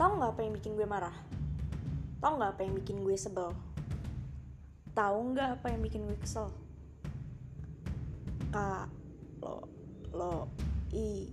Tahu nggak apa yang bikin gue marah? Tahu nggak apa yang bikin gue sebel? Tahu nggak apa yang bikin gue kesel? Kak, lo, lo, i,